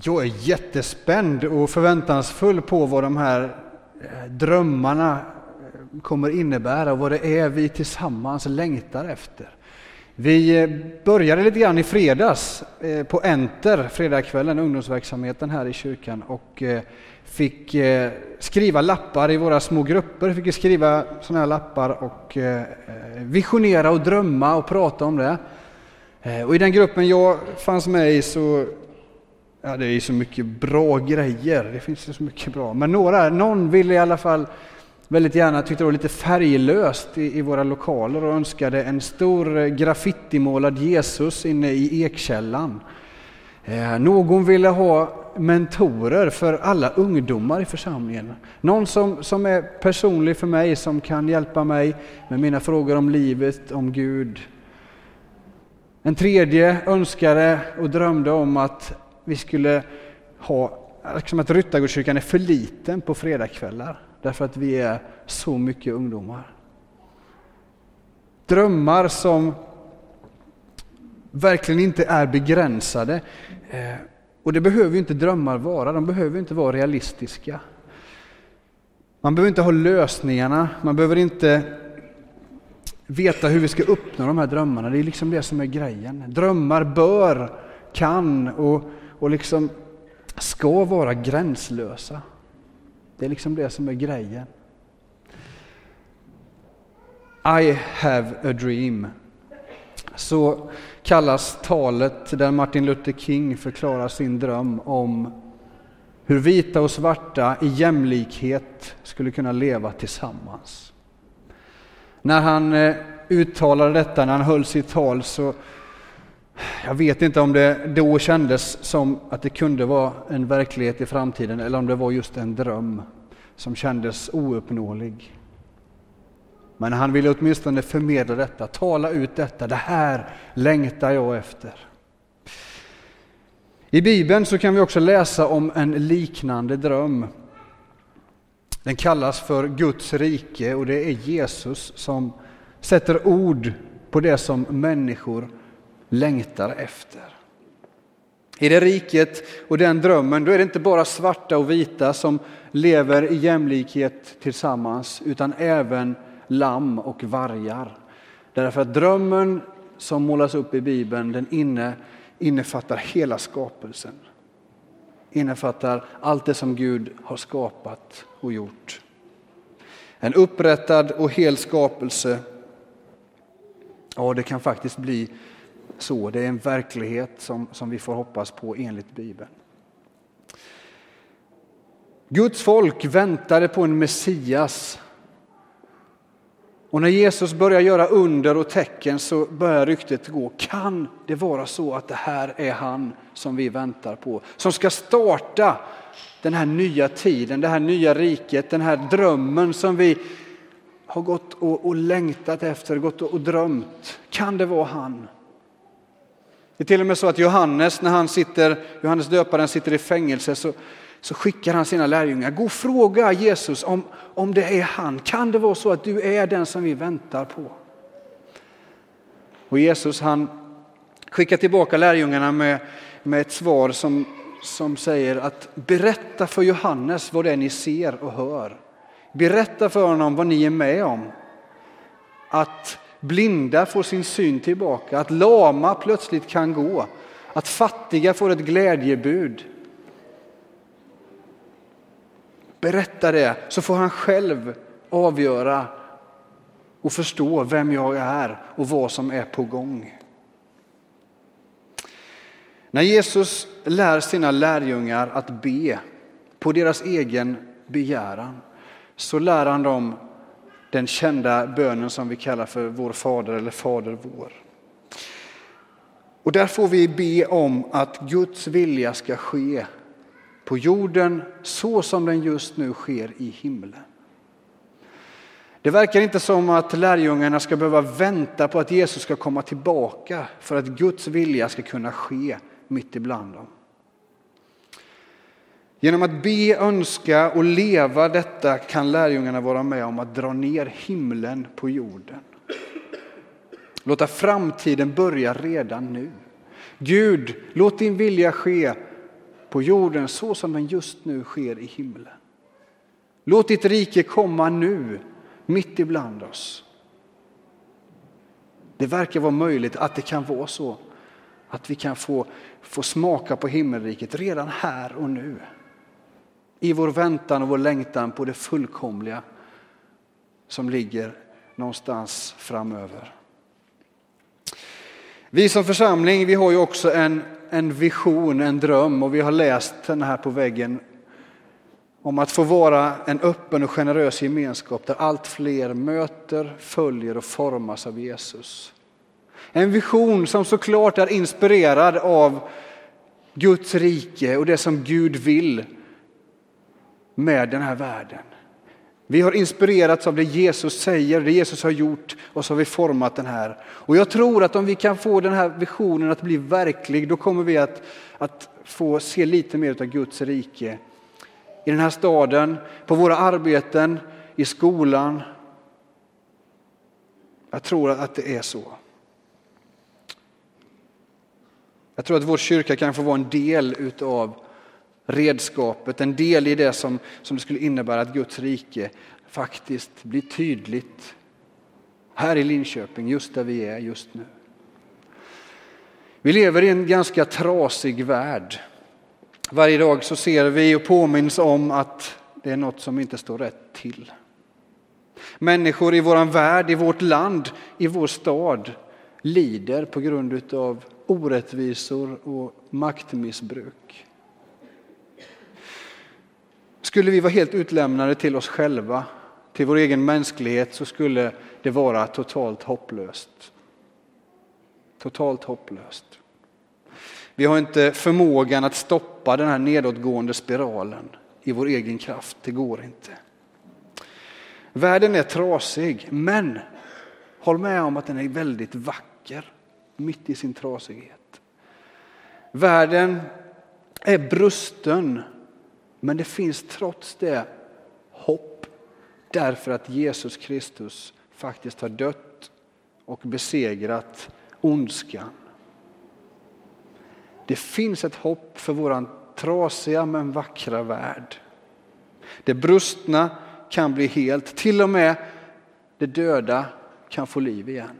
Jag är jättespänd och förväntansfull på vad de här eh, drömmarna eh, kommer innebära och vad det är vi tillsammans längtar efter. Vi eh, började lite grann i fredags på Enter, fredagskvällen, ungdomsverksamheten här i kyrkan och fick skriva lappar i våra små grupper. Fick skriva sådana här lappar och visionera och drömma och prata om det. Och i den gruppen jag fanns med i så Ja, det är så mycket bra grejer. Det finns så mycket bra. Men några, någon ville i alla fall väldigt gärna, tyckte det var lite färglöst i, i våra lokaler och önskade en stor graffitimålad Jesus inne i Ekkällan. Eh, någon ville ha mentorer för alla ungdomar i församlingen. Någon som, som är personlig för mig, som kan hjälpa mig med mina frågor om livet, om Gud. En tredje önskade och drömde om att vi skulle ha, liksom att Ryttargårdskyrkan är för liten på fredagskvällar därför att vi är så mycket ungdomar. Drömmar som verkligen inte är begränsade. Eh, och det behöver inte drömmar vara, de behöver inte vara realistiska. Man behöver inte ha lösningarna, man behöver inte veta hur vi ska uppnå de här drömmarna. Det är liksom det som är grejen. Drömmar bör, kan och och liksom ska vara gränslösa. Det är liksom det som är grejen. I have a dream. Så kallas talet där Martin Luther King förklarar sin dröm om hur vita och svarta i jämlikhet skulle kunna leva tillsammans. När han eh, uttalade detta, när han höll sitt tal, så jag vet inte om det då kändes som att det kunde vara en verklighet i framtiden eller om det var just en dröm som kändes ouppnåelig. Men han ville åtminstone förmedla detta, tala ut detta. Det här längtar jag efter. I Bibeln så kan vi också läsa om en liknande dröm. Den kallas för Guds rike och det är Jesus som sätter ord på det som människor längtar efter. I det riket och den drömmen, då är det inte bara svarta och vita som lever i jämlikhet tillsammans, utan även lamm och vargar. Därför att drömmen som målas upp i Bibeln, den inne, innefattar hela skapelsen. Innefattar allt det som Gud har skapat och gjort. En upprättad och hel skapelse, ja det kan faktiskt bli så. Det är en verklighet som, som vi får hoppas på enligt Bibeln. Guds folk väntade på en Messias. Och när Jesus börjar göra under och tecken så börjar ryktet gå. Kan det vara så att det här är han som vi väntar på? Som ska starta den här nya tiden, det här nya riket, den här drömmen som vi har gått och, och längtat efter, gått och, och drömt. Kan det vara han? Det är till och med så att Johannes, när han sitter, Johannes döparen sitter i fängelse, så, så skickar han sina lärjungar. Gå och fråga Jesus om, om det är han. Kan det vara så att du är den som vi väntar på? Och Jesus han skickar tillbaka lärjungarna med, med ett svar som, som säger att berätta för Johannes vad det är ni ser och hör. Berätta för honom vad ni är med om. Att Blinda får sin syn tillbaka, att lama plötsligt kan gå, att fattiga får ett glädjebud. Berätta det så får han själv avgöra och förstå vem jag är och vad som är på gång. När Jesus lär sina lärjungar att be på deras egen begäran så lär han dem den kända bönen som vi kallar för Vår Fader eller Fader vår. Och där får vi be om att Guds vilja ska ske på jorden så som den just nu sker i himlen. Det verkar inte som att lärjungarna ska behöva vänta på att Jesus ska komma tillbaka för att Guds vilja ska kunna ske mitt ibland dem. Genom att be, önska och leva detta kan lärjungarna vara med om att dra ner himlen på jorden. Låta framtiden börja redan nu. Gud, låt din vilja ske på jorden så som den just nu sker i himlen. Låt ditt rike komma nu, mitt ibland oss. Det verkar vara möjligt att det kan vara så att vi kan få, få smaka på himmelriket redan här och nu. I vår väntan och vår längtan på det fullkomliga som ligger någonstans framöver. Vi som församling vi har ju också en, en vision, en dröm och vi har läst den här på väggen om att få vara en öppen och generös gemenskap där allt fler möter, följer och formas av Jesus. En vision som såklart är inspirerad av Guds rike och det som Gud vill med den här världen. Vi har inspirerats av det Jesus säger, det Jesus har gjort och så har vi format den här. Och jag tror att om vi kan få den här visionen att bli verklig, då kommer vi att, att få se lite mer av Guds rike i den här staden, på våra arbeten, i skolan. Jag tror att det är så. Jag tror att vår kyrka kan få vara en del utav redskapet, en del i det som, som det skulle innebära att Guds rike faktiskt blir tydligt här i Linköping, just där vi är just nu. Vi lever i en ganska trasig värld. Varje dag så ser vi och påminns om att det är något som inte står rätt till. Människor i vår värld, i vårt land, i vår stad lider på grund av orättvisor och maktmissbruk. Skulle vi vara helt utlämnade till oss själva, till vår egen mänsklighet, så skulle det vara totalt hopplöst. Totalt hopplöst. Vi har inte förmågan att stoppa den här nedåtgående spiralen i vår egen kraft. Det går inte. Världen är trasig, men håll med om att den är väldigt vacker mitt i sin trasighet. Världen är brusten, men det finns trots det hopp därför att Jesus Kristus faktiskt har dött och besegrat ondskan. Det finns ett hopp för vår trasiga men vackra värld. Det brustna kan bli helt, till och med det döda kan få liv igen.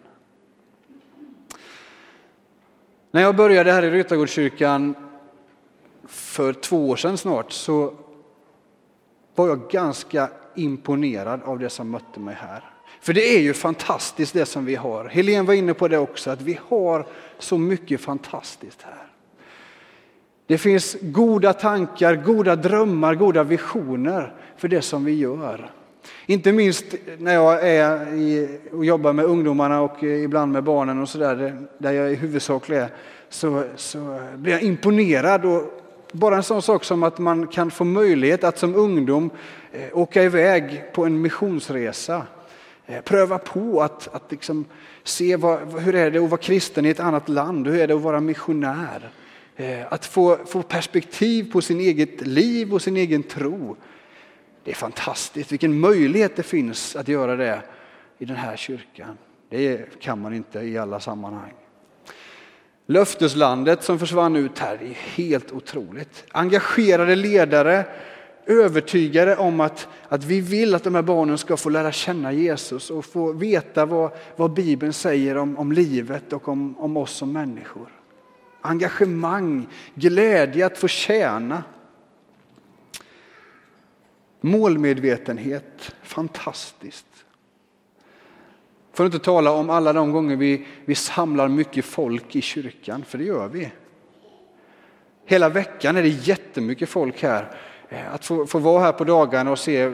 När jag började här i Ryttargårdskyrkan för två år sedan snart så var jag ganska imponerad av det som mötte mig här. För det är ju fantastiskt det som vi har. Helene var inne på det också, att vi har så mycket fantastiskt här. Det finns goda tankar, goda drömmar, goda visioner för det som vi gör. Inte minst när jag är i, och jobbar med ungdomarna och ibland med barnen och sådär, där jag i huvudsak är, så, så blir jag imponerad. Och bara en sån sak som att man kan få möjlighet att som ungdom eh, åka iväg på en missionsresa. Eh, pröva på att, att liksom se vad, hur är det att vara kristen i ett annat land, hur är det att vara missionär. Eh, att få, få perspektiv på sin eget liv och sin egen tro. Det är fantastiskt, vilken möjlighet det finns att göra det i den här kyrkan. Det kan man inte i alla sammanhang. Löfteslandet som försvann ut här är helt otroligt. Engagerade ledare, övertygade om att, att vi vill att de här barnen ska få lära känna Jesus och få veta vad, vad Bibeln säger om, om livet och om, om oss som människor. Engagemang, glädje att få tjäna. Målmedvetenhet, fantastiskt. För att inte tala om alla de gånger vi, vi samlar mycket folk i kyrkan, för det gör vi. Hela veckan är det jättemycket folk här. Eh, att få, få vara här på dagarna och se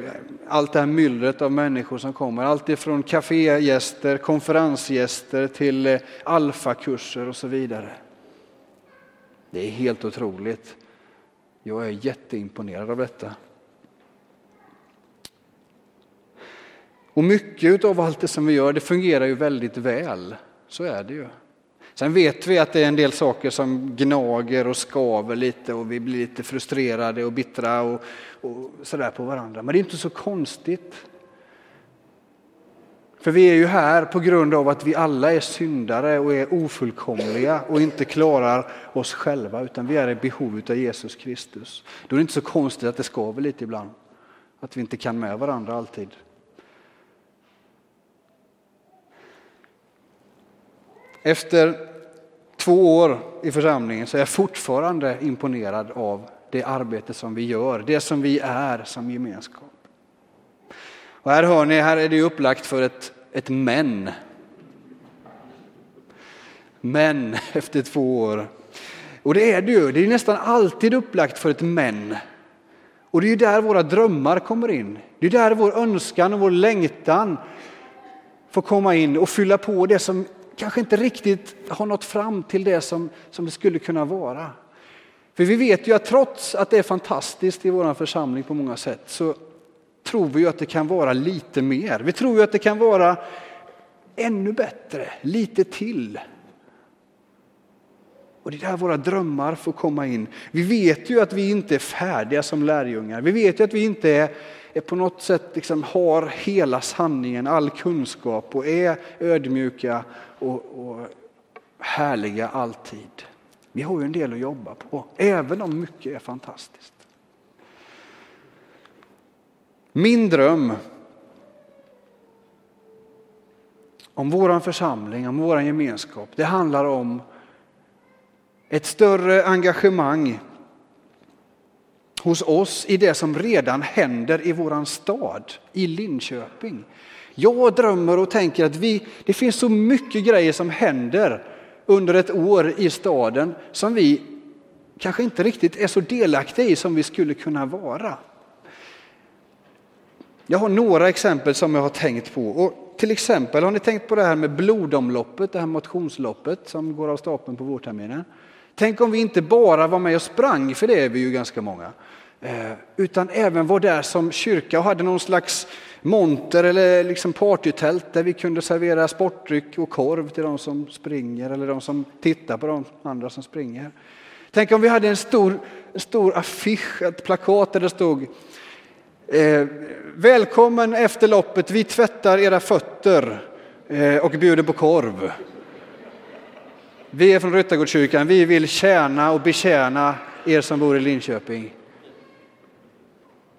allt det här myllret av människor som kommer. Allt ifrån kafégäster, konferensgäster till eh, alfakurser och så vidare. Det är helt otroligt. Jag är jätteimponerad av detta. Och mycket av allt det som vi gör, det fungerar ju väldigt väl. Så är det ju. Sen vet vi att det är en del saker som gnager och skaver lite och vi blir lite frustrerade och bittra och, och sådär på varandra. Men det är inte så konstigt. För vi är ju här på grund av att vi alla är syndare och är ofullkomliga och inte klarar oss själva utan vi är i behov av Jesus Kristus. Då är det inte så konstigt att det skaver lite ibland. Att vi inte kan med varandra alltid. Efter två år i församlingen så är jag fortfarande imponerad av det arbete som vi gör, det som vi är som gemenskap. Och här hör ni, här är det upplagt för ett, ett men. Men efter två år. Och det är det ju, det är nästan alltid upplagt för ett men. Och det är ju där våra drömmar kommer in. Det är där vår önskan och vår längtan får komma in och fylla på det som kanske inte riktigt har nått fram till det som, som det skulle kunna vara. För vi vet ju att trots att det är fantastiskt i vår församling på många sätt så tror vi ju att det kan vara lite mer. Vi tror ju att det kan vara ännu bättre, lite till. Och det är där våra drömmar får komma in. Vi vet ju att vi inte är färdiga som lärjungar. Vi vet ju att vi inte är, är på något sätt liksom har hela sanningen, all kunskap och är ödmjuka och, och härliga alltid. Vi har ju en del att jobba på, även om mycket är fantastiskt. Min dröm om vår församling, om vår gemenskap, det handlar om ett större engagemang hos oss i det som redan händer i våran stad, i Linköping. Jag drömmer och tänker att vi, det finns så mycket grejer som händer under ett år i staden som vi kanske inte riktigt är så delaktiga i som vi skulle kunna vara. Jag har några exempel som jag har tänkt på. Och till exempel, har ni tänkt på det här med blodomloppet, det här motionsloppet som går av stapeln på vårterminen? Tänk om vi inte bara var med och sprang, för det är vi ju ganska många, eh, utan även var där som kyrka och hade någon slags monter eller liksom partytält där vi kunde servera sportdryck och korv till de som springer eller de som tittar på de andra som springer. Tänk om vi hade en stor, en stor affisch, ett plakat där det stod eh, Välkommen efter loppet, vi tvättar era fötter eh, och bjuder på korv. Vi är från Ryttargårdskyrkan, vi vill tjäna och betjäna er som bor i Linköping.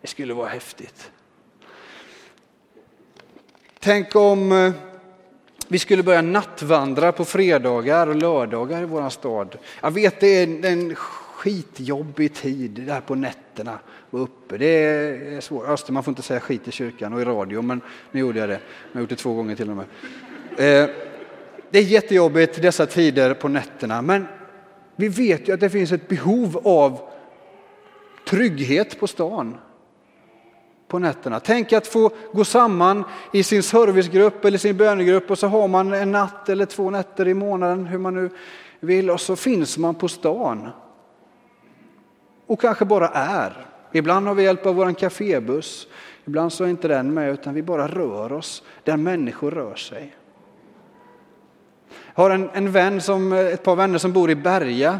Det skulle vara häftigt. Tänk om eh, vi skulle börja nattvandra på fredagar och lördagar i vår stad. Jag vet det är en skitjobbig tid där på nätterna och uppe. Det är svårt. Öster, man får inte säga skit i kyrkan och i radio, men nu gjorde jag det. Jag har gjort det två gånger till och med. Eh, det är jättejobbigt dessa tider på nätterna, men vi vet ju att det finns ett behov av trygghet på stan på nätterna. Tänk att få gå samman i sin servicegrupp eller sin bönegrupp och så har man en natt eller två nätter i månaden, hur man nu vill, och så finns man på stan. Och kanske bara är. Ibland har vi hjälp av vår kafébuss, ibland så är inte den med utan vi bara rör oss där människor rör sig. Jag har en, en vän som, eh, ett par vänner som bor i Berga,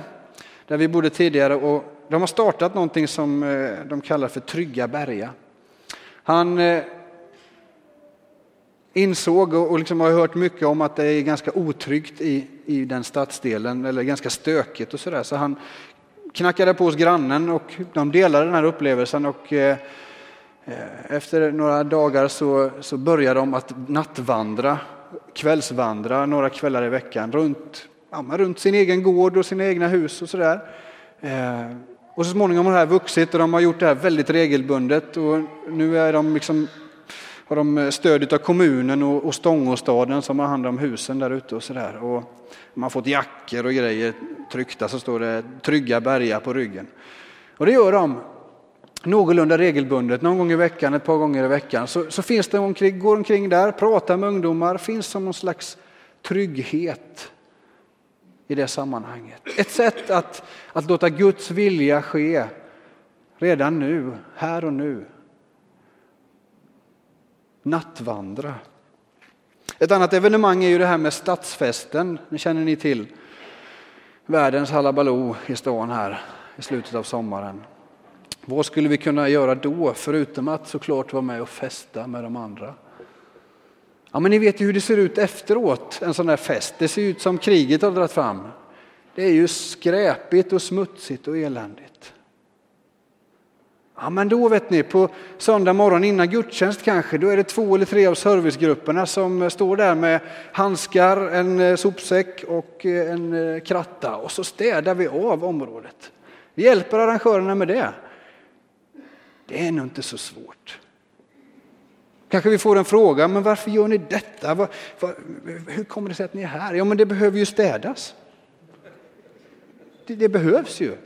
där vi bodde tidigare och de har startat någonting som eh, de kallar för Trygga Berga. Han eh, insåg och liksom har hört mycket om att det är ganska otryggt i, i den stadsdelen, eller ganska stökigt och sådär. Så han knackade på hos grannen och de delade den här upplevelsen. Och, eh, efter några dagar så, så började de att nattvandra, kvällsvandra några kvällar i veckan runt, ja, runt sin egen gård och sina egna hus och sådär. Eh, och så småningom har det här vuxit och de har gjort det här väldigt regelbundet och nu är de liksom, har de stöd av kommunen och, och Stångåstaden som har hand om husen där ute och sådär. Och de har fått jackor och grejer tryckta så står det Trygga Berga på ryggen. Och det gör de någorlunda regelbundet, någon gång i veckan, ett par gånger i veckan. Så, så finns det omkring, går omkring där, pratar med ungdomar, finns som någon slags trygghet i det sammanhanget. Ett sätt att, att låta Guds vilja ske redan nu, här och nu. Nattvandra. Ett annat evenemang är ju det här med stadsfesten, det känner ni till. Världens halabaloo i stan här i slutet av sommaren. Vad skulle vi kunna göra då, förutom att såklart vara med och festa med de andra? Ja, men ni vet ju hur det ser ut efteråt, en sån här fest. Det ser ut som kriget har dragit fram. Det är ju skräpigt och smutsigt och eländigt. Ja, men då vet ni, på söndag morgon innan gudstjänst kanske, då är det två eller tre av servicegrupperna som står där med handskar, en eh, sopsäck och eh, en eh, kratta och så städar vi av området. Vi hjälper arrangörerna med det. Det är nog inte så svårt. Kanske vi får en fråga, men varför gör ni detta? Var, var, hur kommer det sig att ni är här? Ja, men det behöver ju städas. Det, det behövs ju.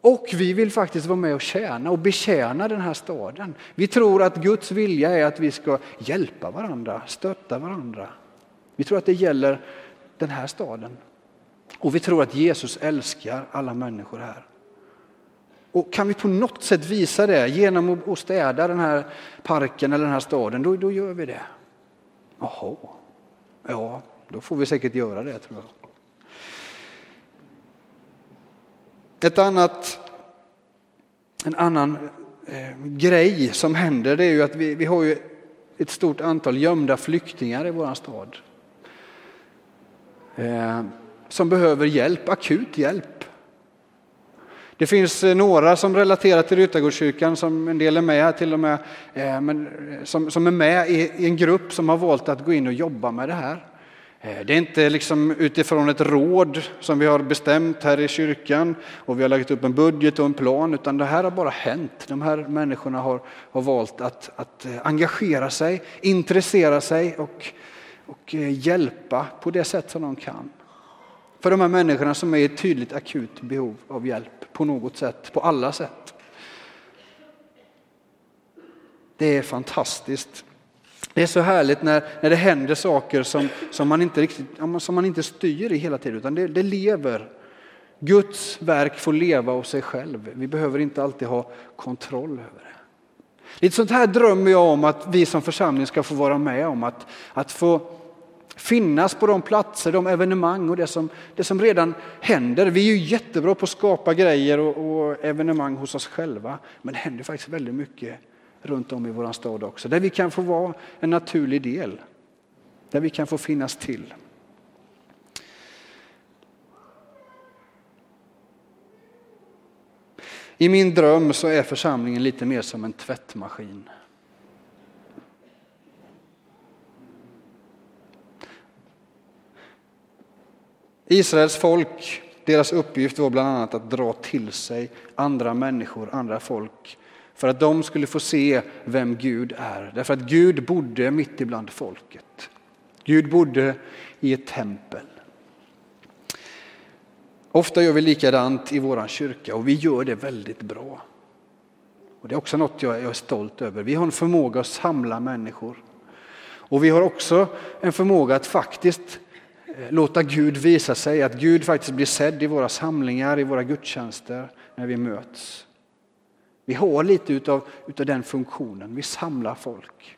Och vi vill faktiskt vara med och tjäna och betjäna den här staden. Vi tror att Guds vilja är att vi ska hjälpa varandra, stötta varandra. Vi tror att det gäller den här staden. Och vi tror att Jesus älskar alla människor här. Och kan vi på något sätt visa det genom att städa den här parken eller den här staden, då, då gör vi det. Jaha, ja, då får vi säkert göra det tror jag. Ett annat, en annan eh, grej som händer det är ju att vi, vi har ju ett stort antal gömda flyktingar i vår stad. Eh, som behöver hjälp, akut hjälp. Det finns eh, några som relaterar till Ryttargårdskyrkan, som en del är med här till och med, eh, men eh, som, som är med i, i en grupp som har valt att gå in och jobba med det här. Det är inte liksom utifrån ett råd som vi har bestämt här i kyrkan och vi har lagt upp en budget och en plan, utan det här har bara hänt. De här människorna har, har valt att, att engagera sig, intressera sig och, och hjälpa på det sätt som de kan. För de här människorna som är i ett tydligt akut behov av hjälp på något sätt, på alla sätt. Det är fantastiskt det är så härligt när, när det händer saker som, som, man inte riktigt, som man inte styr i hela tiden, utan det, det lever. Guds verk får leva av sig själv. Vi behöver inte alltid ha kontroll över det. Lite sånt här drömmer jag om att vi som församling ska få vara med om. Att, att få finnas på de platser, de evenemang och det som, det som redan händer. Vi är ju jättebra på att skapa grejer och, och evenemang hos oss själva. Men det händer faktiskt väldigt mycket runt om i vår stad också. Där vi kan få vara en naturlig del. Där vi kan få finnas till. I min dröm så är församlingen lite mer som en tvättmaskin. Israels folk, deras uppgift var bland annat att dra till sig andra människor, andra folk för att de skulle få se vem Gud är. Därför att Gud bodde mitt ibland folket. Gud bodde i ett tempel. Ofta gör vi likadant i vår kyrka och vi gör det väldigt bra. Och Det är också något jag är stolt över. Vi har en förmåga att samla människor. Och vi har också en förmåga att faktiskt Eh, låta Gud visa sig, att Gud faktiskt blir sedd i våra samlingar, i våra gudstjänster, när vi möts. Vi har lite utav, utav den funktionen, vi samlar folk.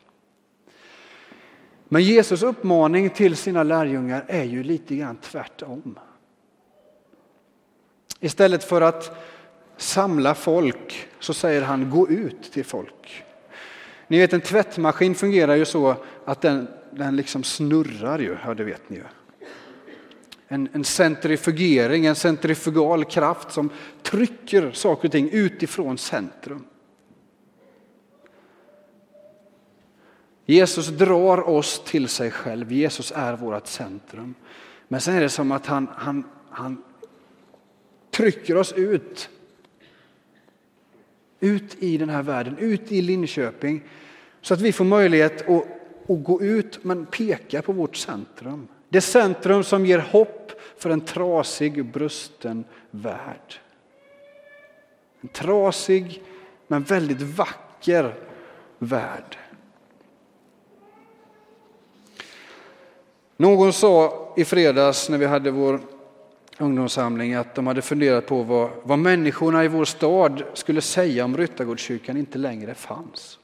Men Jesus uppmaning till sina lärjungar är ju lite grann tvärtom. Istället för att samla folk så säger han gå ut till folk. Ni vet en tvättmaskin fungerar ju så att den, den liksom snurrar ju, ja det vet ni ju en, en centrifugering, en centrifugal kraft som trycker saker och ting utifrån centrum. Jesus drar oss till sig själv, Jesus är vårt centrum. Men sen är det som att han, han, han trycker oss ut. Ut i den här världen, ut i Linköping. Så att vi får möjlighet att, att gå ut men peka på vårt centrum. Det centrum som ger hopp för en trasig, brusten värld. En trasig men väldigt vacker värld. Någon sa i fredags när vi hade vår ungdomssamling att de hade funderat på vad, vad människorna i vår stad skulle säga om Ryttargårdskyrkan inte längre fanns.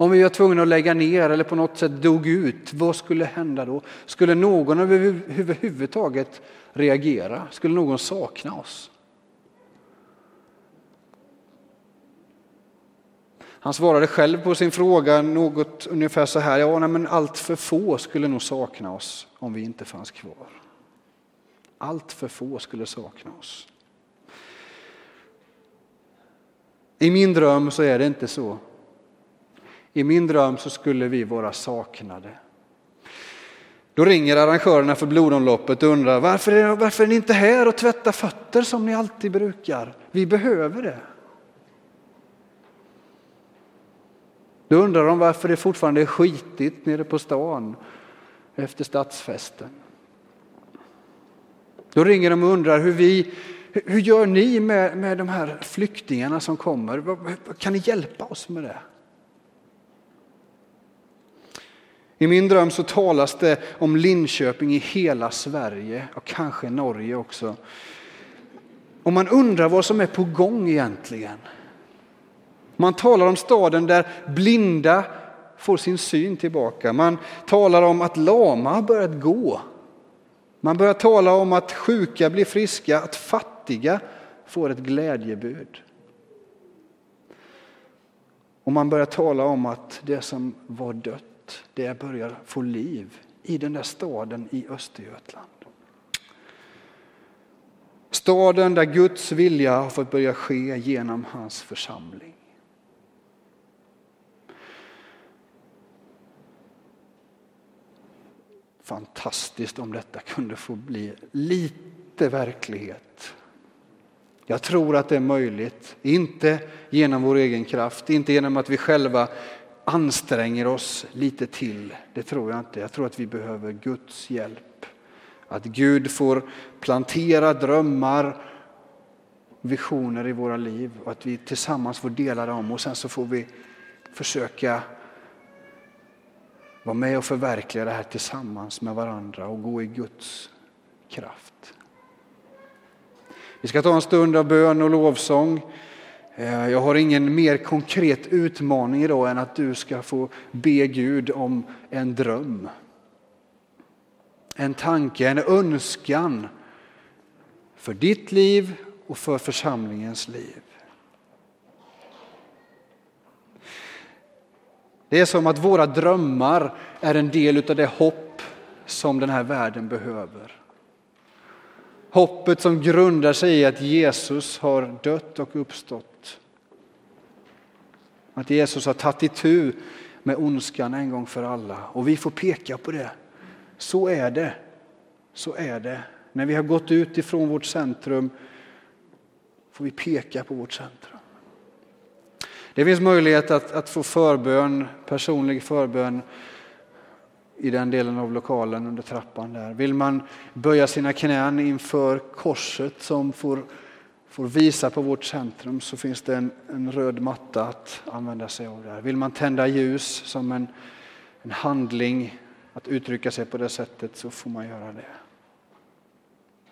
Om vi var tvungna att lägga ner eller på något sätt dog ut, vad skulle hända då? Skulle någon överhuvudtaget reagera? Skulle någon sakna oss? Han svarade själv på sin fråga något ungefär så här, ja nej, men allt för få skulle nog sakna oss om vi inte fanns kvar. Allt för få skulle sakna oss. I min dröm så är det inte så. I min dröm så skulle vi vara saknade. Då ringer arrangörerna för blodomloppet och undrar varför är, varför är ni inte här och tvättar fötter som ni alltid brukar? Vi behöver det. Då undrar de varför det fortfarande är skitigt nere på stan efter stadsfesten. Då ringer de och undrar hur vi, hur gör ni med, med de här flyktingarna som kommer? Kan ni hjälpa oss med det? I min dröm så talas det om Linköping i hela Sverige och kanske Norge också. Och man undrar vad som är på gång egentligen. Man talar om staden där blinda får sin syn tillbaka. Man talar om att lama har börjat gå. Man börjar tala om att sjuka blir friska, att fattiga får ett glädjebud. Och man börjar tala om att det som var dött, det börjar få liv i den där staden i Östergötland. Staden där Guds vilja har fått börja ske genom hans församling. fantastiskt om detta kunde få bli lite verklighet. Jag tror att det är möjligt, inte genom vår egen kraft, inte genom att vi själva anstränger oss lite till. Det tror jag inte. Jag tror att vi behöver Guds hjälp. Att Gud får plantera drömmar, visioner i våra liv och att vi tillsammans får dela dem och sen så får vi försöka vara med och förverkliga det här tillsammans med varandra och gå i Guds kraft. Vi ska ta en stund av bön och lovsång. Eh, jag har ingen mer konkret utmaning idag än att du ska få be Gud om en dröm. En tanke, en önskan för ditt liv och för församlingens liv. Det är som att våra drömmar är en del av det hopp som den här världen behöver. Hoppet som grundar sig i att Jesus har dött och uppstått. Att Jesus har tagit itu med ondskan en gång för alla och vi får peka på det. Så är det. Så är det. När vi har gått ut ifrån vårt centrum får vi peka på vårt centrum. Det finns möjlighet att, att få förbön, personlig förbön i den delen av lokalen under trappan där. Vill man böja sina knän inför korset som får, får visa på vårt centrum så finns det en, en röd matta att använda sig av där. Vill man tända ljus som en, en handling att uttrycka sig på det sättet så får man göra det.